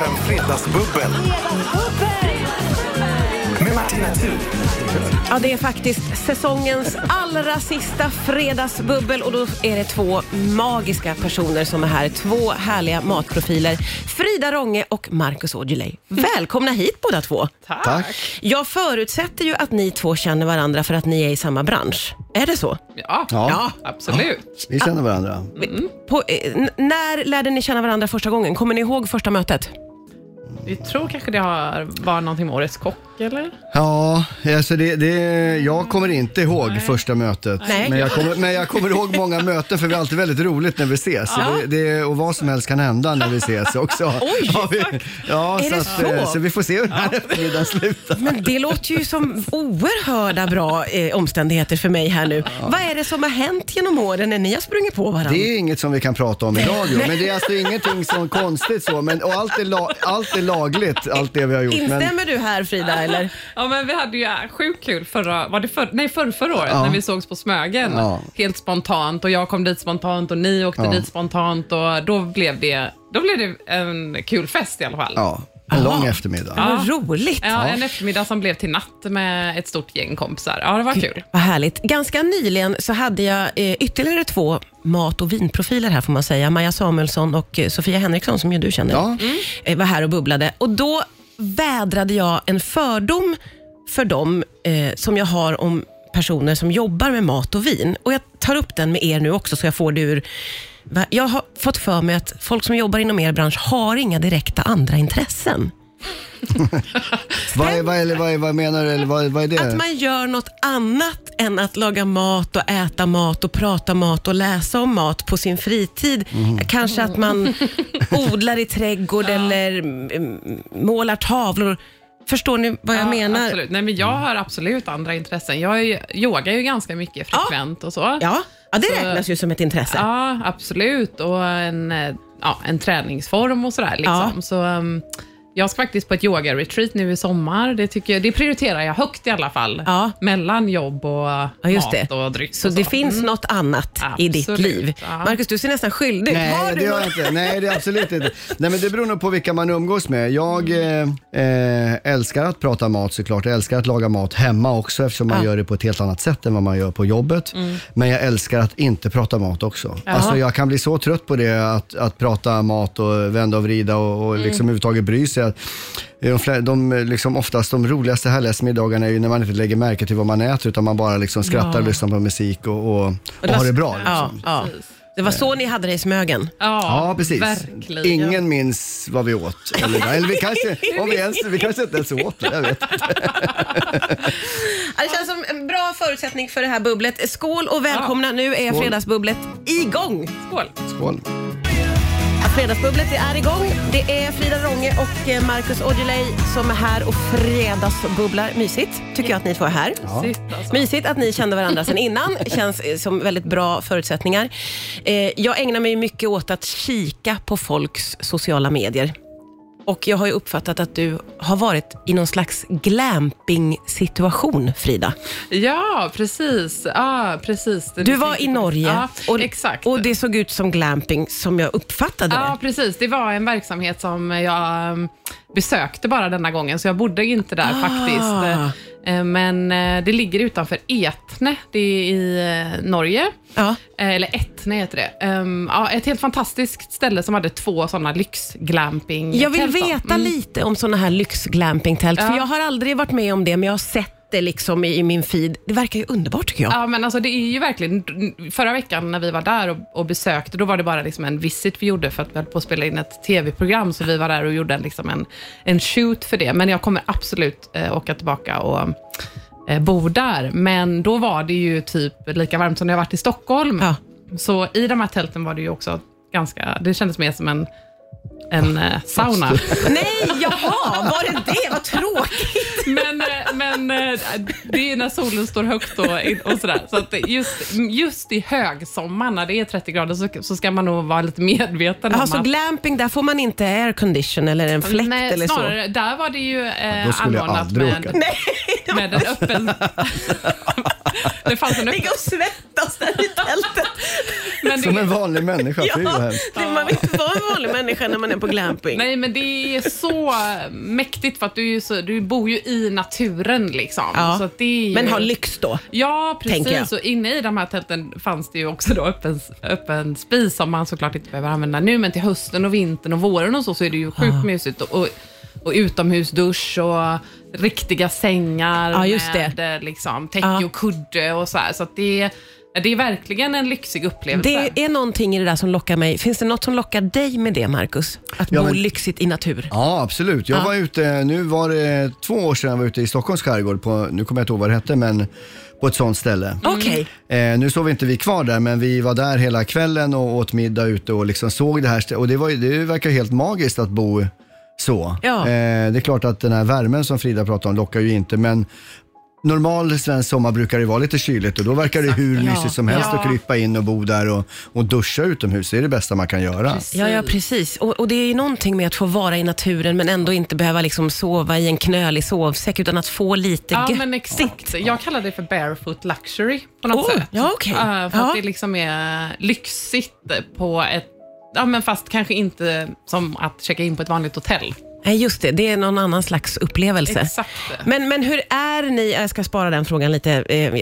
FM Fredagsbubbel med Martina Thun. Ja, det är faktiskt säsongens allra sista fredagsbubbel och då är det två magiska personer som är här. Två härliga matprofiler. Frida Ronge och Marcus Aujalay. Välkomna hit båda två. Tack. Jag förutsätter ju att ni två känner varandra för att ni är i samma bransch. Är det så? Ja, Ja. absolut. Vi känner varandra. På, eh, n- när lärde ni känna varandra första gången? Kommer ni ihåg första mötet? Vi tror kanske det har, var någonting med Årets Kock, eller? Ja, alltså det, det, jag kommer inte ihåg första mötet. Nej. Men jag, kommer, men jag kommer ihåg många möten för vi har alltid väldigt roligt när vi ses. Så Det, det, och vad som helst kan hända när vi ses också. Oj, ja, vi, ja, Är så, det att, så? eh, så vi får se hur den här eftermiddagen slutar. Men det låter ju som oerhörda bra eh, omständigheter för mig här nu. Vad är det som har hänt genom åren när ni har sprungit på varandra? Det är inget som vi kan prata om i radio, men det är alltså ingenting som konstigt så. Men, och allt är, la, allt är lagligt, allt det vi har gjort. Men, Instämmer du här Frida, eller? Ja, men vi hade ju sjukt kul förra, var det för, nej, förr, förra året Ja. när vi sågs på Smögen. Ja. Helt spontant och jag kom dit spontant och ni åkte Ja. dit spontant och då blev, det, då blev det en kul fest i alla fall. ja, en lång eftermiddag. Vad roligt. Ja, en eftermiddag som blev till natt med ett stort gäng kompisar. Ja, det var kul. Vad härligt. Ganska nyligen så hade jag eh, ytterligare två mat och vinprofiler här får man säga. Maja Samuelsson och eh, Sofia Henriksson som ju du känner. Ja. eh, var här och bubblade. Och Då vädrade jag en fördom för dem eh, som jag har om personer som jobbar med mat och vin. Och Jag tar upp den med er nu också så jag får det ur... Jag har fått för mig att folk som jobbar inom er bransch har inga direkta andra intressen. Vad, är, vad, är, vad, är, vad menar du? Eller vad, vad är det? Att man gör något annat än att laga mat och äta mat och prata mat och läsa om mat på sin fritid. Mhm. Kanske att man odlar i trädgård eller mm, målar tavlor. Förstår ni vad jag Ja, menar? Absolut. Nej, men jag har absolut andra intressen. Jag ju- yogar ju ganska mycket frekvent och så. Ja, ja det Så- räknas ju som ett intresse. Ja, absolut. Och en, eh, ja, en träningsform och sådär. Liksom. Ja. Så, um, jag ska faktiskt på ett yoga-retreat nu i sommar. Det, tycker jag, det prioriterar jag högt i alla fall. Ja. Mellan jobb och Ja, just mat det. och dryck. Så och det finns något annat i ditt Absolut, liv. ja. Marcus, du ser nästan skyldig ut. Nej, det gör jag inte. Nej, det är absolut inte. Nej, men det beror nog på vilka man umgås med. Jag eh, eh, älskar att prata mat såklart. Jag älskar att laga mat hemma också eftersom man Ja. gör det på ett helt annat sätt än vad man gör på jobbet. Men jag älskar att inte prata mat också. Alltså, jag kan bli så trött på det, att, att prata mat och vända och vrida och, och liksom överhuvudtaget bry sig. Att, de, flä- de, liksom oftast de roligaste, härligaste middagarna är ju när man inte lägger märke till vad man äter utan man bara liksom skrattar och lyssnar på musik och, och, och, har det bra. Liksom. Ja, ja. Det var så ni hade det i Smögen. Ja, Ja, precis. Verkligen. Ingen minns vad vi åt. Eller, eller vi, kanske, om vi, ens, vi kanske inte ens åt det. Jag vet. Ja, Det känns som en bra förutsättning för det här bubblet. Skål och välkomna. Nu är Skål. fredagsbubblet igång. Skål. Skål. Ja, Fredagsbubblet det är igång. Det är Frida Ronge och eh, Marcus Aujalay som är här och fredagsbubblar. Mysigt tycker jag att ni är här. Sitt, alltså. Mysigt att ni kände varandra sedan innan. Känns eh, som väldigt bra förutsättningar. Eh, jag ägnar mig mycket åt att kika på folks sociala medier. Och jag har ju uppfattat att du har varit i någon slags glamping-situation, Frida. Ja, precis. Ja, precis. Du var i Norge Ja, och, exakt. och det såg ut som glamping som jag uppfattade Ja, det. precis. Det var en verksamhet som jag um, besökte bara denna gången, så jag bodde inte där Ah. faktiskt. Eh, Men eh, det ligger utanför Etne, det är i eh, Norge. Ja. Eller Etne heter det. Ehm, Ja, ett helt fantastiskt ställe som hade två sådana lyxglamping Jag vill veta lite om såna här lyxglampingtält, för Mm. Ja. jag har aldrig varit med om det, men jag har sett det liksom i, min feed. Det verkar ju underbart tycker jag. Ja, men alltså det är ju verkligen, förra veckan när vi var där och, och besökte, då var det bara liksom en visit vi gjorde för att vi höll på att spela in ett tv-program, så vi var där och gjorde en, liksom en, en shoot för det. Men jag kommer absolut eh, åka tillbaka och eh, bo där. Men då var det ju typ lika varmt som när jag varit i Stockholm. Ja. Så i de här tälten var det ju också ganska, det kändes mer som en, en eh, sauna. Nej, jaha, var det det? Vad tråkigt. Men, eh, men eh, det är när solen står högt och, och sådär. Så att just, just i högsommar när det är 30 grader så, så ska man nog vara lite medveten Jaha, om så att... glamping, där får man inte aircondition eller en fläkt Nej, eller så? snarare, där var det ju eh, då skulle jag anordnat aldrig med, åka. Nej, med en öppen... det fanns en öppen... ligga och svettas där i tältet. Men Som det, en vanlig människa. Fy vad Ja, hemskt. det- man vill inte vara en vanlig människa när man är på glamping. nej, men det är så mäktigt för att du, så, du bor ju i naturen. Liksom. Ja. Så det ju, Men har lyx då. Ja, precis. Och inne i de här tälten fanns det ju också då öppen, öppen spis som man såklart inte behöver använda nu, men till hösten och vintern och våren och så, så är det ju sjukt mysigt. Och, och, och utomhusdusch och riktiga sängar Ja, med eh, liksom, täcke och kudde och så här. Så att det, det är verkligen en lyxig upplevelse. Det är någonting i det där som lockar mig. Finns det något som lockar dig med det, Marcus? Att Ja, bo men- lyxigt i natur? Ja, absolut. Jag Ja. var ute, nu var det två år sedan jag var ute i Stockholms skärgård, på, nu kommer jag inte ihåg vad det hette, men på ett sånt ställe. Okej. Eh, nu sov inte vi kvar där, men vi var där hela kvällen och åt middag ute och liksom såg det här. Och det, var, ju- det verkar helt magiskt att bo så. Ja. Eh, det är klart att den här värmen som Frida pratade om lockar ju inte, men normal svensk sommar brukar det vara lite kyligt och då verkar det hur Ja. mysigt som helst Ja. att krypa in och bo där och, och duscha utomhus. Det är det bästa man kan göra. Ja, ja, precis. Och, och det är ju någonting med att få vara i naturen men ändå inte behöva liksom sova i en knölig sovsäck utan att få lite Ja, men exakt. Jag kallar det för barefoot luxury på något Oh, sätt. ja, okej. Eh, för Ja. att det liksom är lyxigt på ett, ja men fast kanske inte som att checka in på ett vanligt hotell. Nej, just det. Det är någon annan slags upplevelse. Exakt. Men, men hur är ni, jag ska spara den frågan lite, eh,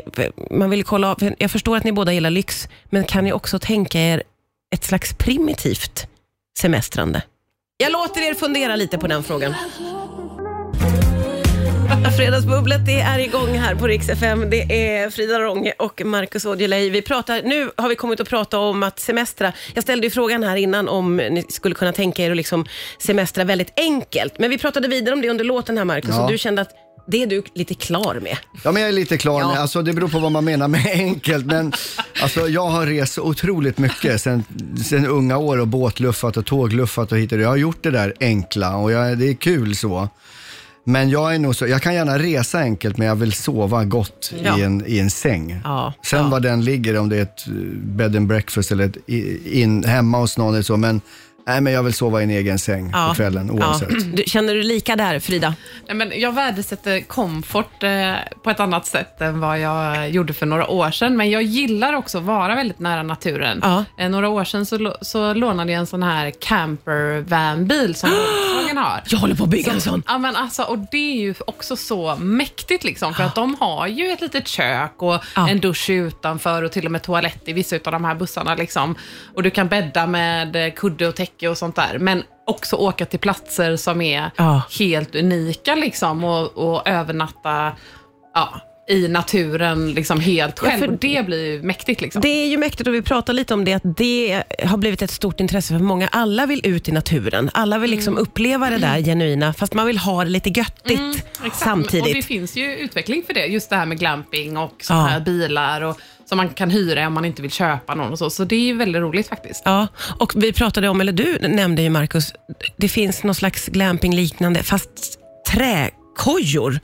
man vill kolla jag förstår att ni båda gillar lyx, men kan ni också tänka er ett slags primitivt semestrande? Jag låter er fundera lite på den frågan. Fredagsbubblet det är igång här på Rix FM. Det är Frida Ronge och Marcus Aujalay. Vi pratar, nu har vi kommit att prata om att semestra. Jag ställde ju frågan här innan om ni skulle kunna tänka er att liksom semestra väldigt enkelt. Men vi pratade vidare om det under låten här Marcus Ja. och du kände att det är du lite klar med. Ja, men jag är lite klar. Ja. med- Alltså, det beror på vad man menar med enkelt. Men alltså, jag har rest otroligt mycket sen, sen unga år och båtluffat och tågluffat och hit och dit. Jag har gjort det där enkla och jag, det är kul så. Men jag är nog så, jag kan gärna resa enkelt men jag vill sova gott Ja. i, en, i en säng. Ja, Sen ja. var den ligger, om det är ett eh, bed and breakfast eller ett in, hemma hos någon eller så. Men, nej, men jag vill sova i en egen säng på kvällen oavsett. Ja. Du, känner du lika där Frida? Nej, men jag värdesätter komfort eh, på ett annat sätt än vad jag gjorde för några år sedan. Men jag gillar också att vara väldigt nära naturen. Ja. Eh, några år sedan så, så lånade jag en sån här camper vanbil som Volkswagen har. Jag håller på att bygga en sån. Ja, men alltså, och det är ju också så mäktigt, liksom, för att de har ju ett litet kök och Ja. en dusch utanför och till och med toalett i vissa av de här bussarna. Liksom. Och Du kan bädda med eh, kudde och täcke och sånt där. Men också åka till platser som är Ja. helt unika liksom, och, och övernatta ja, i naturen liksom, helt Ja, själv. och det blir ju mäktigt. Liksom. Det är ju mäktigt och vi pratar lite om det, att det har blivit ett stort intresse för många. Alla vill ut i naturen. Alla vill liksom uppleva det där genuina, fast man vill ha det lite göttigt Exakt. Och det samtidigt. finns ju utveckling för det. Just det här med glamping och såna Ja. här bilar och, som man kan hyra om man inte vill köpa någon och så. Så det är ju väldigt roligt faktiskt. Ja, och vi pratade om, eller du nämnde ju Marcus, det finns någon slags glamping-liknande, fast träkojor.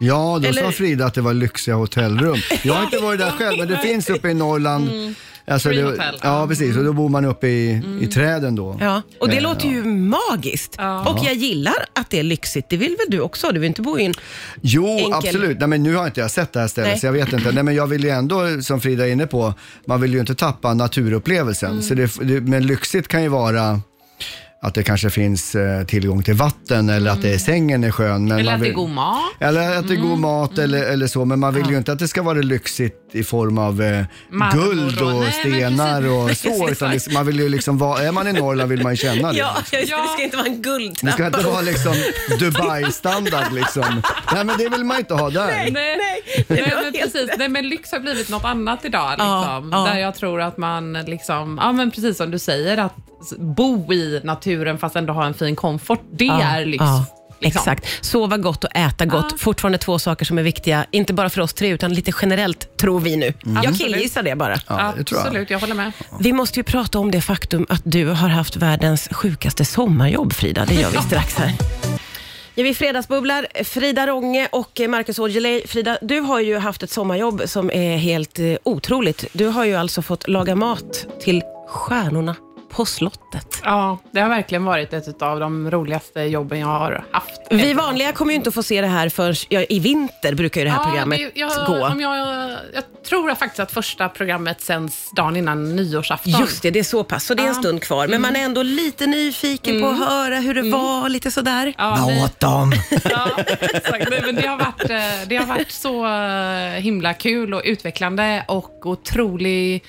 Ja, då Eller- sa Frida att det var lyxiga hotellrum. Jag har inte varit där själv, men det finns uppe i Norrland. Alltså det, hotel. ja, precis. Och då bor man uppe i, i träden då. Ja, och det Eh, låter ju magiskt. Ja. Och jag gillar att det är lyxigt. Det vill väl du också? Du vill inte bo i en... Jo, Enkel. absolut. Nej, men nu har inte jag sett det här stället, Nej. så jag vet inte. Nej, men jag vill ju ändå, som Frida är inne på, man vill ju inte tappa naturupplevelsen. Mm. Så det, det, men lyxigt kan ju vara att det kanske finns eh, tillgång till vatten eller att det är, sängen är skön. Men Eller att det är god mat. Eller att det är Mm. god mat eller, eller så, men man vill ju inte att det ska vara lyxigt i form av eh, guld och- och nej, stenar och precis. så. Utan det, man vill ju liksom vara, är man i Norrland vill man ju känna det. Ja, det, Ja. det ska inte vara en Det guldtrappa. ska inte vara liksom Dubai-standard liksom. Nej men det vill man inte ha där. Nej, nej. nej, Det men precis. Nej, men lyx har blivit något annat idag. Ja, Liksom, ja. Där jag tror att man, liksom, ja, men precis som du säger, att bo i naturen fast ändå ha en fin komfort, det Ja, är lyx. ja, liksom. Exakt. Sova gott och äta gott. Ja. Fortfarande två saker som är viktiga, inte bara för oss tre, utan lite generellt, tror vi nu. Jag Absolut. killgissar det bara. Ja, det tror jag. Absolut, jag håller med. Vi måste ju prata om det faktum att du har haft världens sjukaste sommarjobb, Frida. Det gör vi strax här. Ja, vi fredagsbubblar. Frida Ronge och Marcus Aujalay. Frida, du har ju haft ett sommarjobb som är helt eh, otroligt. Du har ju alltså fått laga mat till stjärnorna på slottet. Ja, det har verkligen varit ett av de roligaste jobben jag har haft. Vi vanliga kommer ju inte att få se det här förrän ja, i vinter, brukar ju det här Ja, programmet det- jag, gå. Om jag, jag tror faktiskt att första programmet sänds dagen innan nyårsafton. Just det, det är så pass, så det är en Ja. stund kvar. Men man är ändå lite nyfiken på att höra hur det var, lite sådär. Ja, vi- Åt dem! Ja, exakt. Men- Men det har, varit, eh, det har varit så eh, himla kul och utvecklande och otrolig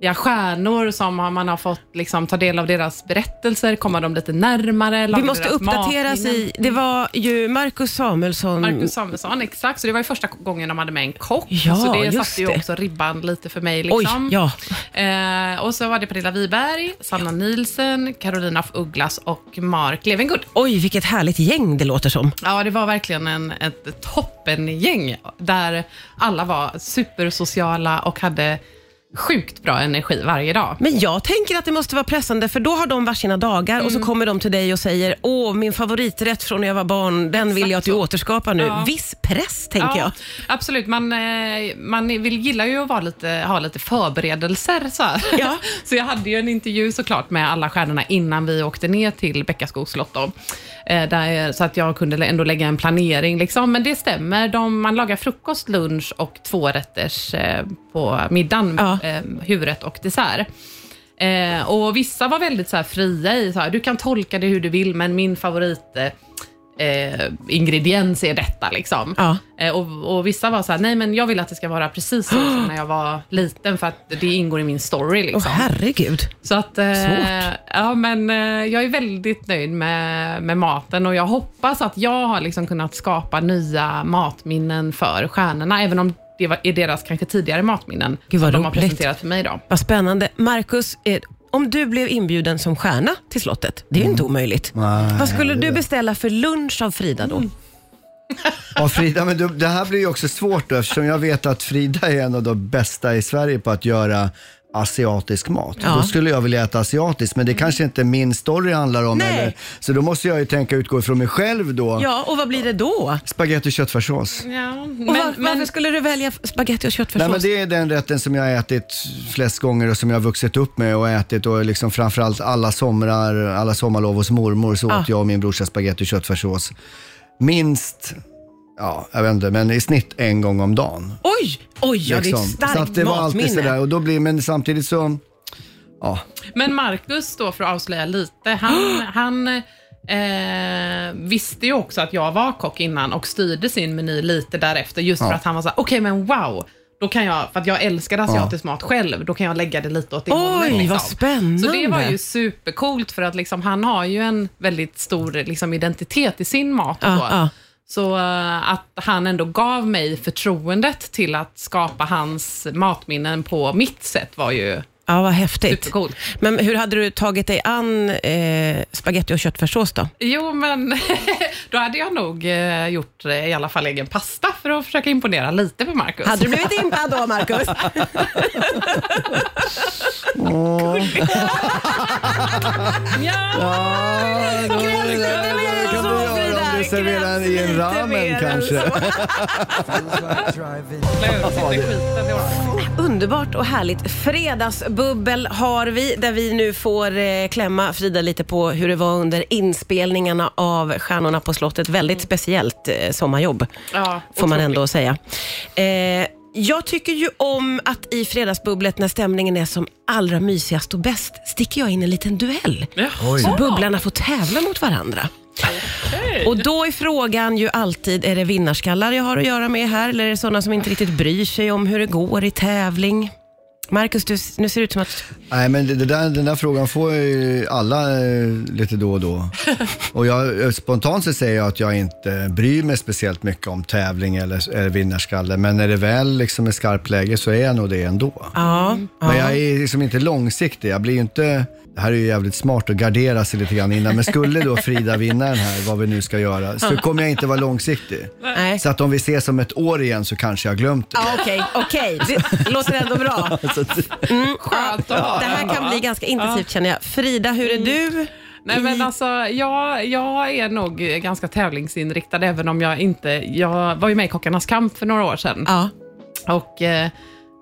Ja, stjärnor som man har fått liksom, ta del av deras berättelser, komma dem lite närmare. Vi måste uppdateras i, det var ju Marcus Samuelsson. Marcus Samuelsson, exakt. Så det var ju första gången de hade med en kock. Ja, så det satte ju det. också ribban lite för mig. Oj, Liksom. ja. Eh, och så var det Pernilla Wiberg, Sanna Nielsen, Carolina af Ugglas och Mark Levengood. Oj, vilket härligt gäng det låter som. Ja, det var verkligen en, ett toppengäng där alla var supersociala och hade sjukt bra energi varje dag. Men jag tänker att det måste vara pressande, för då har de varsina dagar och så Mm. kommer de till dig och säger, åh, min favoriträtt från när jag var barn, den vill jag att du återskapar nu. Ja. Viss press, tänker jag. Absolut, man, eh, man vill, gillar ju att vara lite, ha lite förberedelser. Så, här. Ja. så jag hade ju en intervju såklart med alla stjärnorna innan vi åkte ner till Bäckaskogs slott. Då. Eh, Där, så att jag kunde ändå lägga en planering. Liksom. Men det stämmer, de, man lagar frukost, lunch och tvårätters eh, på middagen, Ja. eh, huvudrätt och dessert. Eh, och Vissa var väldigt så fria i, så här, du kan tolka det hur du vill, men min favorit eh, ingrediens är detta. Liksom. Ja. Eh, och, och Vissa var så här, nej men jag vill att det ska vara precis så som när jag var liten, för att det ingår i min story. Åh Liksom. herregud. Så att, eh, Svårt. ja, men, eh, jag är väldigt nöjd med, med maten och jag hoppas att jag har liksom kunnat skapa nya matminnen för stjärnorna, även om det är deras kanske tidigare matminnen Gud, som de har roligt. presenterat för mig. Då. Vad spännande. Marcus, eh, om du blev inbjuden som stjärna till slottet, det är ju inte omöjligt. Nej, Vad skulle du beställa för lunch av Frida då? Ja, Frida, men du, det här blir ju också svårt då, eftersom jag vet att Frida är en av de bästa i Sverige på att göra asiatisk mat. Ja. Då skulle jag vilja äta asiatiskt, men det kanske inte min story handlar om. Nej. Eller, så då måste jag ju tänka utgå ifrån mig själv då. Ja, och vad blir det då? Spaghetti och köttfärssås. Ja, Och men, var, varför men, skulle du välja spaghetti och Nej, köttfärssås? men det är den rätten som jag har ätit flest gånger och som jag har vuxit upp med och ätit och liksom framförallt alla somrar, alla sommarlov hos mormor så Ah. åt jag och min brorsa spaghetti och köttfärssås. Minst, ja jag vet inte, men i snitt en gång om dagen. Oj, oj, ja, det är liksom. ett starkt så att det var alltid matminne. sådär och då blir, men samtidigt så, ja. men Marcus, då, för att avslöja lite, han, han eh, visste ju också att jag var kock innan och styrde sin meny lite därefter, just för Ja. att han var så här, okej men wow, då kan jag, för att jag älskar asiatisk mat själv, då kan jag lägga det lite åt det Oj, hållet. Liksom. vad spännande. Så det var ju supercoolt för att liksom, han har ju en väldigt stor liksom, identitet i sin mat. Och Ja, så. ja. Så eh, att han ändå gav mig förtroendet till att skapa hans matminnen på mitt sätt var ju Ja, vad häftigt. supercoolt. Men hur hade du tagit dig an eh, spaghetti och köttfärssås då? Jo, men då hade jag nog eh, gjort eh, i alla fall egen pasta för att försöka imponera lite på Marcus. Hade du blivit impad då, Marcus? Ja, Ja, du serverar den i en ramen kanske. Underbart och härligt. Fredagsbubbel har vi, där vi nu får eh, klämma Frida lite på hur det var under inspelningarna av Stjärnorna på slottet. Väldigt speciellt eh, sommarjobb, Ja, får man ändå säga. Eh, jag tycker ju om att i Fredagsbubblet, när stämningen är som allra mysigast och bäst, sticker jag in en liten duell. Ja. Så bubblarna får tävla mot varandra. Och då är frågan ju alltid, är det vinnarskallar jag har att göra med här, eller är det sådana som inte riktigt bryr sig om hur det går i tävling? Marcus, du, nu ser det ut som att... Nej, men det, det där, den där frågan får ju alla eh, lite då och då. Och jag, eh, spontant så säger jag att jag inte bryr mig speciellt mycket om tävling eller, eller vinnarskalle. Men när det väl liksom är skarpt läge så är jag nog det ändå. Ja, ja. Men jag är liksom inte långsiktig. Jag blir ju inte... Det här är ju jävligt smart att gardera sig lite grann innan. Men skulle då Frida vinna den här, vad vi nu ska göra, så kommer jag inte vara långsiktig. Nej. Så att om vi ses om ett år igen så kanske jag har glömt det. Ja, Okej, okej. Det låter ändå bra. Så att, Skönt att höra. Det här kan bli ganska intensivt känner jag. Frida, hur är du? Nej, men alltså, jag, jag är nog ganska tävlingsinriktad, även om jag inte... Jag var ju med i Kockarnas kamp för några år sedan. Ja. Och eh,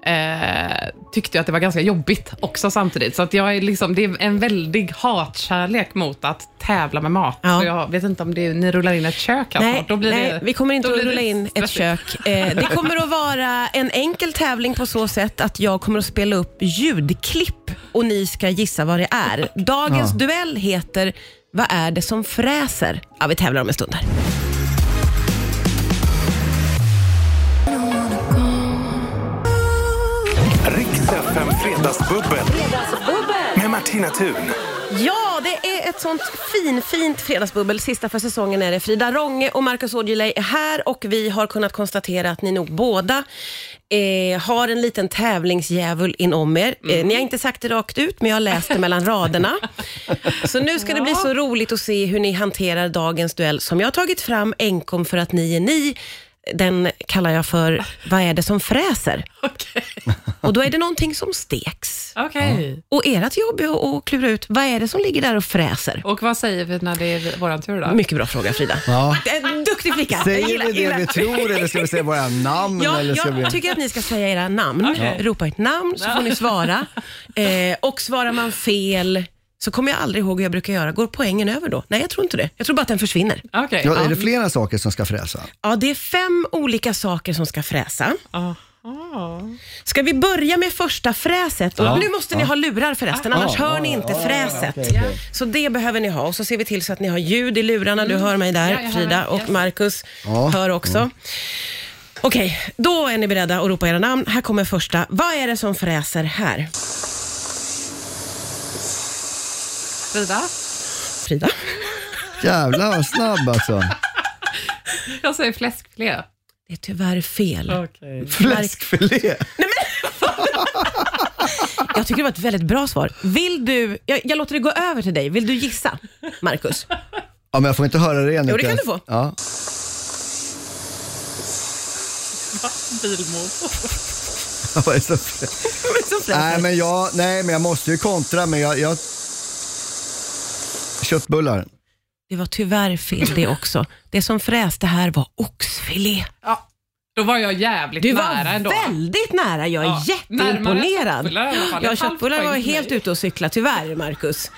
eh, tyckte jag att det var ganska jobbigt också samtidigt. Så att jag är liksom, det är en väldig hatkärlek mot att tävla med mat. Ja. Så jag vet inte om det, ni rullar in ett kök här Nej, snart. Då blir nej det, vi kommer inte att rulla in ett kök. Eh, det kommer att vara en enkel tävling på så sätt att jag kommer att spela upp ljudklipp och ni ska gissa vad det är. Dagens duell heter Vad är det som fräser? Ja, vi tävlar om en stund här. FM Fredagsbubbel. Med Martina Thun. Ja, det är ett sånt fin, fint fredagsbubbel. Sista för säsongen är det. Frida Ronge och Marcus Aujalay är här och vi har kunnat konstatera att ni nog båda eh, har en liten tävlingsdjävul inom er. Eh, ni har inte sagt det rakt ut, men jag har läst det mellan raderna. Så nu ska det bli så roligt att se hur ni hanterar dagens duell som jag har tagit fram enkom för att ni är ni. Den kallar jag för Vad är det som fräser? Okej. Och då är det någonting som steks. Okej. Och ert jobb är att klura ut, vad är det som ligger där och fräser? Och vad säger vi när det är vår tur då? Mycket bra fråga Frida. Ja. En Duktig flicka. Säger gillar- vi det gillar. vi tror eller ska vi säga våra namn? Ja, eller ska vi... jag tycker att ni ska säga era namn. Okej. Ropa ett namn så får ni svara. Eh, och svarar man fel så kommer jag aldrig ihåg hur jag brukar göra. Går poängen över då? Nej, jag tror inte det. Jag tror bara att den försvinner. Okej. Ja, är det flera saker som ska fräsa? Ja, det är fem olika saker som ska fräsa. Aha. Ska vi börja med första fräset? Och Ja. Nu måste ni ha lurar förresten, annars Ja, hör ni inte ja, fräset. okej, okej. Så det behöver ni ha. Och så ser vi till så att ni har ljud i lurarna. Du hör mig där, Ja, jag hör Frida. dig. Och Yes. Marcus Ja. hör också. Okej, då är ni beredda att ropa era namn. Här kommer första. Vad är det som fräser här? Frida? Frida? Jävlar vad snabb alltså. Jag säger fläskfilé. Det är tyvärr fel. Okej. Fläskfilé. Jag tycker det var ett väldigt bra svar. Vill du, jag, jag låter det gå över till dig. Vill du gissa, Marcus? Ja, men jag får inte höra det igen. Jo, det kan du få. Ja. Bilmotor. Vad är som fräser? nej, men jag, nej, men jag måste ju kontra, men jag... jag... Köttbullar. Det var tyvärr fel det också. Det som fräste här var oxfilé. Ja, då var jag jävligt Du nära var ändå. väldigt nära. Jag är Ja, jätteimponerad. köttbullar i alla fall. Ja, Ett halvt köttbullar var till helt mig. ute och cykla, tyvärr Marcus.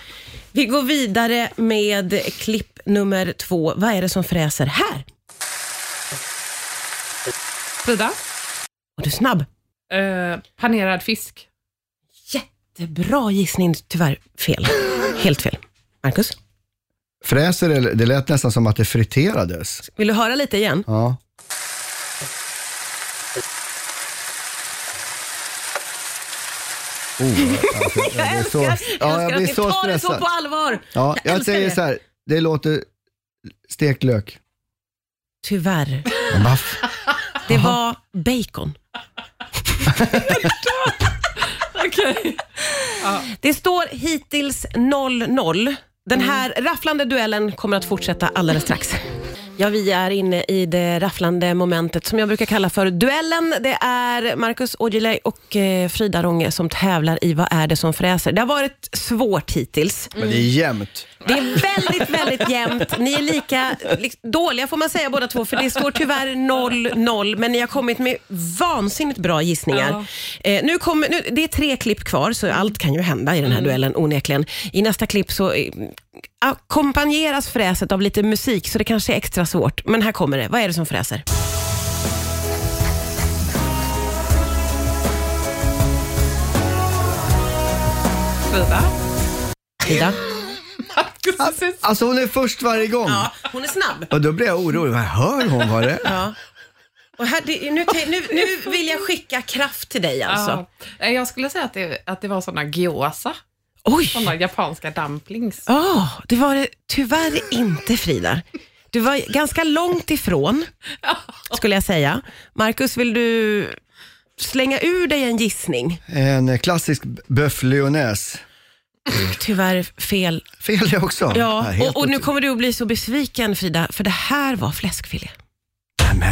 Vi går vidare med klipp nummer två. Vad är det som fräser här? Frida? Och du är snabb. Eh, panerad fisk. Jättebra gissning, tyvärr fel. Helt fel. Marcus, Fräser, eller- det lät nästan som att det friterades. vill du höra lite igen? Ja. Oh, alltså, jag så, jag ja, älskar jag att blir ni så tar det så på allvar. Ja, jag älskar säger det. så här, det låter stekt lök. Tyvärr. Det var bacon. Okej. Det står hittills 0-0. Den här rafflande duellen kommer att fortsätta alldeles strax. Ja, vi är inne i det rafflande momentet som jag brukar kalla för duellen. Det är Marcus Aujalay och eh, Frida Ronge som tävlar i Vad är det som fräser? Det har varit svårt hittills. Men det är jämnt. Det är väldigt, väldigt jämnt. Ni är lika dåliga får man säga båda två, för det står tyvärr 0-0, men ni har kommit med vansinnigt bra gissningar. Eh, nu kommer, nu, det är tre klipp kvar, så allt kan ju hända i den här duellen onekligen. I nästa klipp så eh, ackompanjeras fräset av lite musik, så det kanske är extra svårt. Men här kommer det. Vad är det som fräser? Frida? Frida? Alltså hon är först varje gång. Ja, hon är snabb. Och då blir jag orolig. Vad hör hon? Vad det är? Ja. Och här, det, nu, nu, nu vill jag skicka kraft till dig alltså. Ja. Jag skulle säga att det, att det var såna gyoza. Oj! Såna japanska dumplings. Ja, det var det tyvärr inte Frida. Du var ganska långt ifrån, skulle jag säga. Marcus, vill du slänga ur dig en gissning? En klassisk bœuf lyonnaise. Tyvärr fel. Fel det också. Ja, och, och nu kommer du att bli så besviken Frida, för det här var fläskfilé.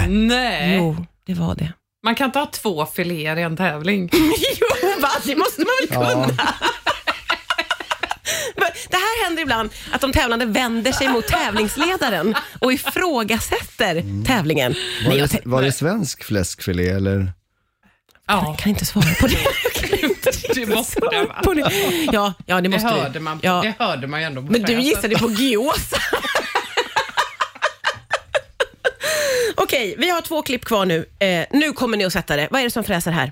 Nej. Jo, det var det. Man kan inte ha två filéer i en tävling. jo, va? Det måste man väl kunna? Ja, Det här händer ibland, att de tävlande vänder sig mot tävlingsledaren och ifrågasätter tävlingen. var, Nej, jag det, var det svensk fläskfilé eller? Ja, kan inte svara på det. det måste det va? På det. Ja, ja, det Det måste hörde, du. man Ja. det hörde man ju ändå på Men du gissade på Giosa. Okej, vi har två klipp kvar nu. Eh, nu kommer ni att sätta det. Vad är det som fräser här?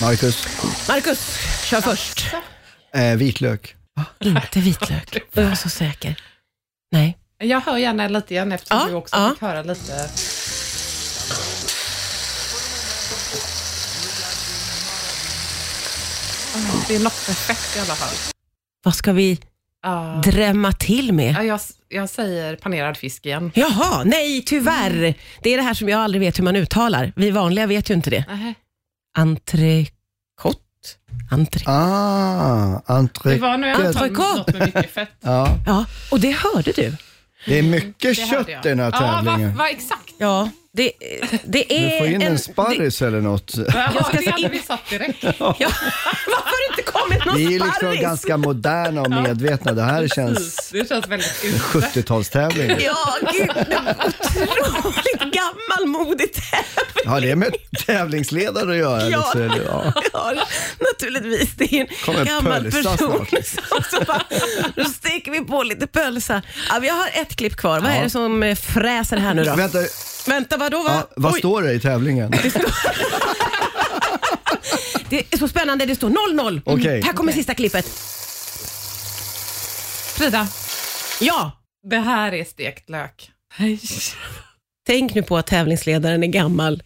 Marcus, Marcus, kör först. eh, vitlök. Inte vitlök. Jag var så säker. Nej. Jag hör gärna lite igen eftersom Ja, du också ja. fick höra lite. Ah, Det är något perfekt i alla fall. Vad ska vi Ja. drämma till med? Ja, jag, jag säger panerad fisk igen. Jaha, nej tyvärr. Det är det här som jag aldrig vet hur man uttalar. Vi vanliga vet ju inte det. Nähä. Entrecote? Entre... Ah, Det entrecote. var nu jag Entrecote. något med mycket fett. Ja, Ja, och det hörde du. det är mycket Det kött i den här Ja, vad tävlingen. va, exakt. Ja, det, det är Du får in en sparris eller något. Ja, ska det hade in- vi satt direkt. Ja, det inte kommit någon Vi är liksom sparris? ganska moderna och medvetna. Det här känns Det känns väldigt ute. 70-talstävling. Ja, gud. Otroligt gammalmodig tävling. Har det med tävlingsledare att göra? Ja. eller så ja. Ja, naturligtvis. Det är Kommer en gammal pölsa person. snart, som så bara, nu steker vi på lite pölsa. Ja, vi har ett klipp kvar. Vad är det som eh, fräser här nu då? Vänta, Vänta, vadå? Va? ja, vad Oj, står det i tävlingen? Det är så spännande. Det står 0-0. Okej. Här kommer sista klippet. Frida, Ja, det här är stekt lök. tänk nu på att tävlingsledaren är gammal,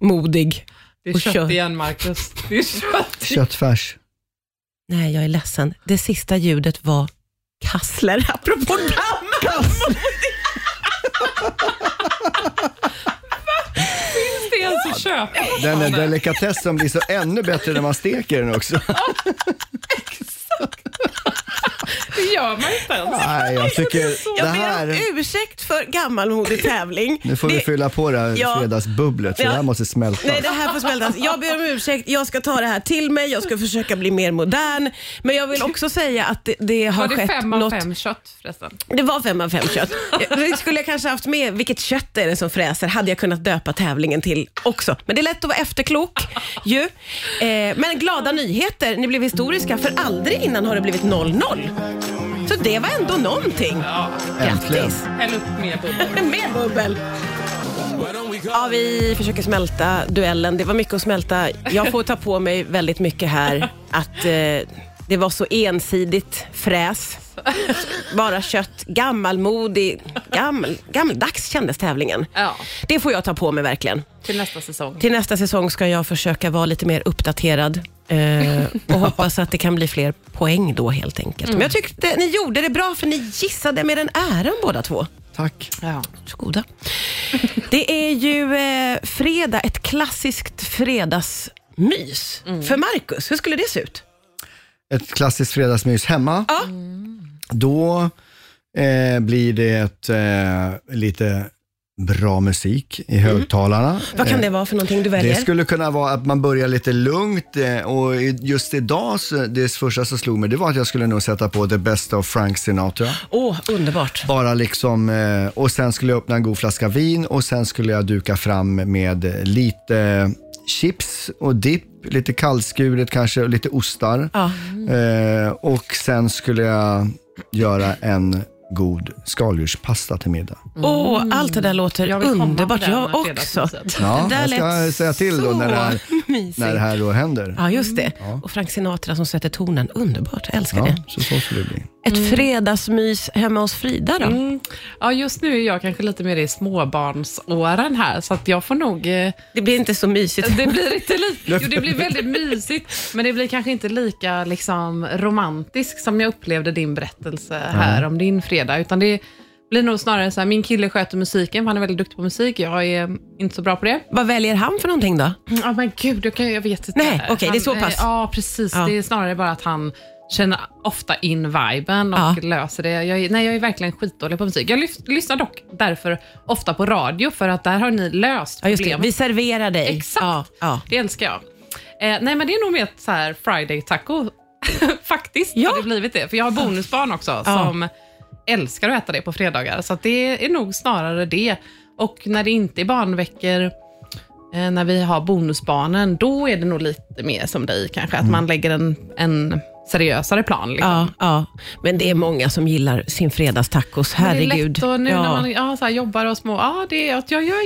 modig. Det är Och kött kött. igen, Marcus. Det är kött. Köttfärs. Nej, jag är ledsen. Det sista ljudet var kassler, apropå gammal. Det ens att köpa? Den där delikatessen blir så ännu bättre när man steker den också. Gör man inte ens. Nej, jag tycker det Jag ber här... om ursäkt för gammalmodig tävling. Nu får vi Det- fylla på det här Ja. fredagsbubblet för Ja. det här måste smälta. Nej, det här får smältas. Jag ber om ursäkt. Jag ska ta det här till mig. Jag ska försöka bli mer modern. Men jag vill också säga att det, det har Var det skett fem av något... fem kött förresten? Det var fem av fem kött. Det skulle jag kanske haft med vilket kött är det som fräser, hade jag kunnat döpa tävlingen till också. Men det är lätt att vara efterklok ju. Eh, men glada nyheter, ni blev historiska för aldrig innan har det blivit 0-0. Så det var ändå någonting. Äntligen. Grattis! Häll upp mer bubbel. Mer bubbel. Ja, vi försöker smälta duellen. Det var mycket att smälta. Jag får ta på mig väldigt mycket här att eh, det var så ensidigt fräs. Bara kött. Gammalmodig. Gammel, gammaldags kändes tävlingen. Ja, Det får jag ta på mig verkligen. till nästa säsong. Till nästa säsong ska jag försöka vara lite mer uppdaterad eh, och hoppas att det kan bli fler poäng då helt enkelt. Men jag tyckte ni gjorde det bra för ni gissade med den äran båda två. Tack. Ja. Varsågoda. Det är ju eh, fredag, ett klassiskt fredagsmys. För Marcus, hur skulle det se ut? Ett klassiskt fredagsmys hemma. Ja. Då eh, blir det eh, lite bra musik i högtalarna. Mm. Vad kan det vara för någonting du väljer? Det skulle kunna vara att man börjar lite lugnt eh, och just idag, så, det första som slog mig, det var att jag skulle nog sätta på The Best of Frank Sinatra. Åh, underbart. Bara liksom, eh, och sen skulle jag öppna en god flaska vin och sen skulle jag duka fram med lite chips och dipp, lite kallskuret kanske och lite ostar. Ja. Eh, och sen skulle jag göra en god skaldjurspasta till middag. Åh, allt det där låter Jag vill komma underbart. på det Jag här också. fredagsmyset. Ja, Det där jag ska lät säga till då när det här, så mysigt. när det här då händer. Ja, just det. Och Frank Sinatra som sätter tonen. Underbart, jag älskar Ja, det. så så skulle det bli. Ett fredagsmys hemma hos Frida då? Mm. Ja, just nu är jag kanske lite mer i småbarnsåren här, så att jag får nog... eh, Det blir inte så mysigt. Det blir, inte li- jo, det blir väldigt mysigt, men det blir kanske inte lika liksom, romantiskt som jag upplevde din berättelse här om din fredag, utan det blir nog snarare så här, min kille sköter musiken, för han är väldigt duktig på musik, jag är inte så bra på det. Vad väljer han för någonting då? Ja, men gud, jag, kan, jag vet inte. Nej, okej, det är så Han, pass. eh, Ja, precis. Ja. Det är snarare bara att han känner ofta in viben och Ja. löser det. Jag är, nej, jag är verkligen skitdålig på musik. Jag lys- lyssnar dock därför ofta på radio, för att där har ni löst Ja, problemet. Vi serverar dig. Exakt. Ja, ja. Det älskar jag. Eh, nej, men det är nog mer ett så här Friday-taco. Faktiskt Ja. har det blivit det. För jag har bonusbarn också som älskar att äta det på fredagar. Så det är nog snarare det. Och när det inte är barnveckor, eh, när vi har bonusbarnen, då är det nog lite mer som dig kanske. Att man lägger en, en seriösare plan. Liksom. Ja, ja, men det är många som gillar sin fredagstacos. Men Herregud. Det är lätt och nu ja. när man ja, så jobbar och små, ja, det är, att jag, jag,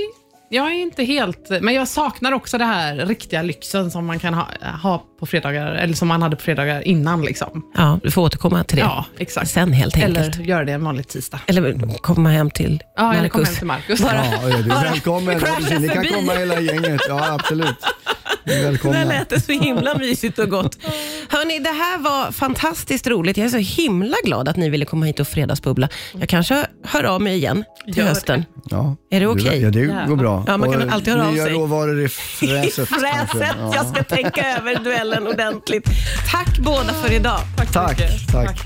jag är inte helt, men jag saknar också det här riktiga lyxen som man kan ha, ha på fredagar, eller som man hade på fredagar innan. Liksom. ja, du får återkomma till det Ja, exakt. sen helt enkelt. Eller göra det en vanlig tisdag. Eller komma hem till Ja, eller kom Marcus. hem till Marcus. Bara- Ja, ja, du är välkommen. Ni kan komma hela gänget. Ja, absolut. Är Det välkomna. lät det så himla mysigt och gott. Hörni, det här var fantastiskt roligt. Jag är så himla glad att ni ville komma hit och fredagsbubbla. Jag kanske hör av mig igen till Gör det. hösten. Ja. Är det Du- okej? Ja, det går bra. Ja, man kan Och alltid höra av nya sig. råvaror i I fräset. kanske. fräset. Ja. Jag ska tänka över duellen ordentligt. Tack båda för idag. Tack, tack.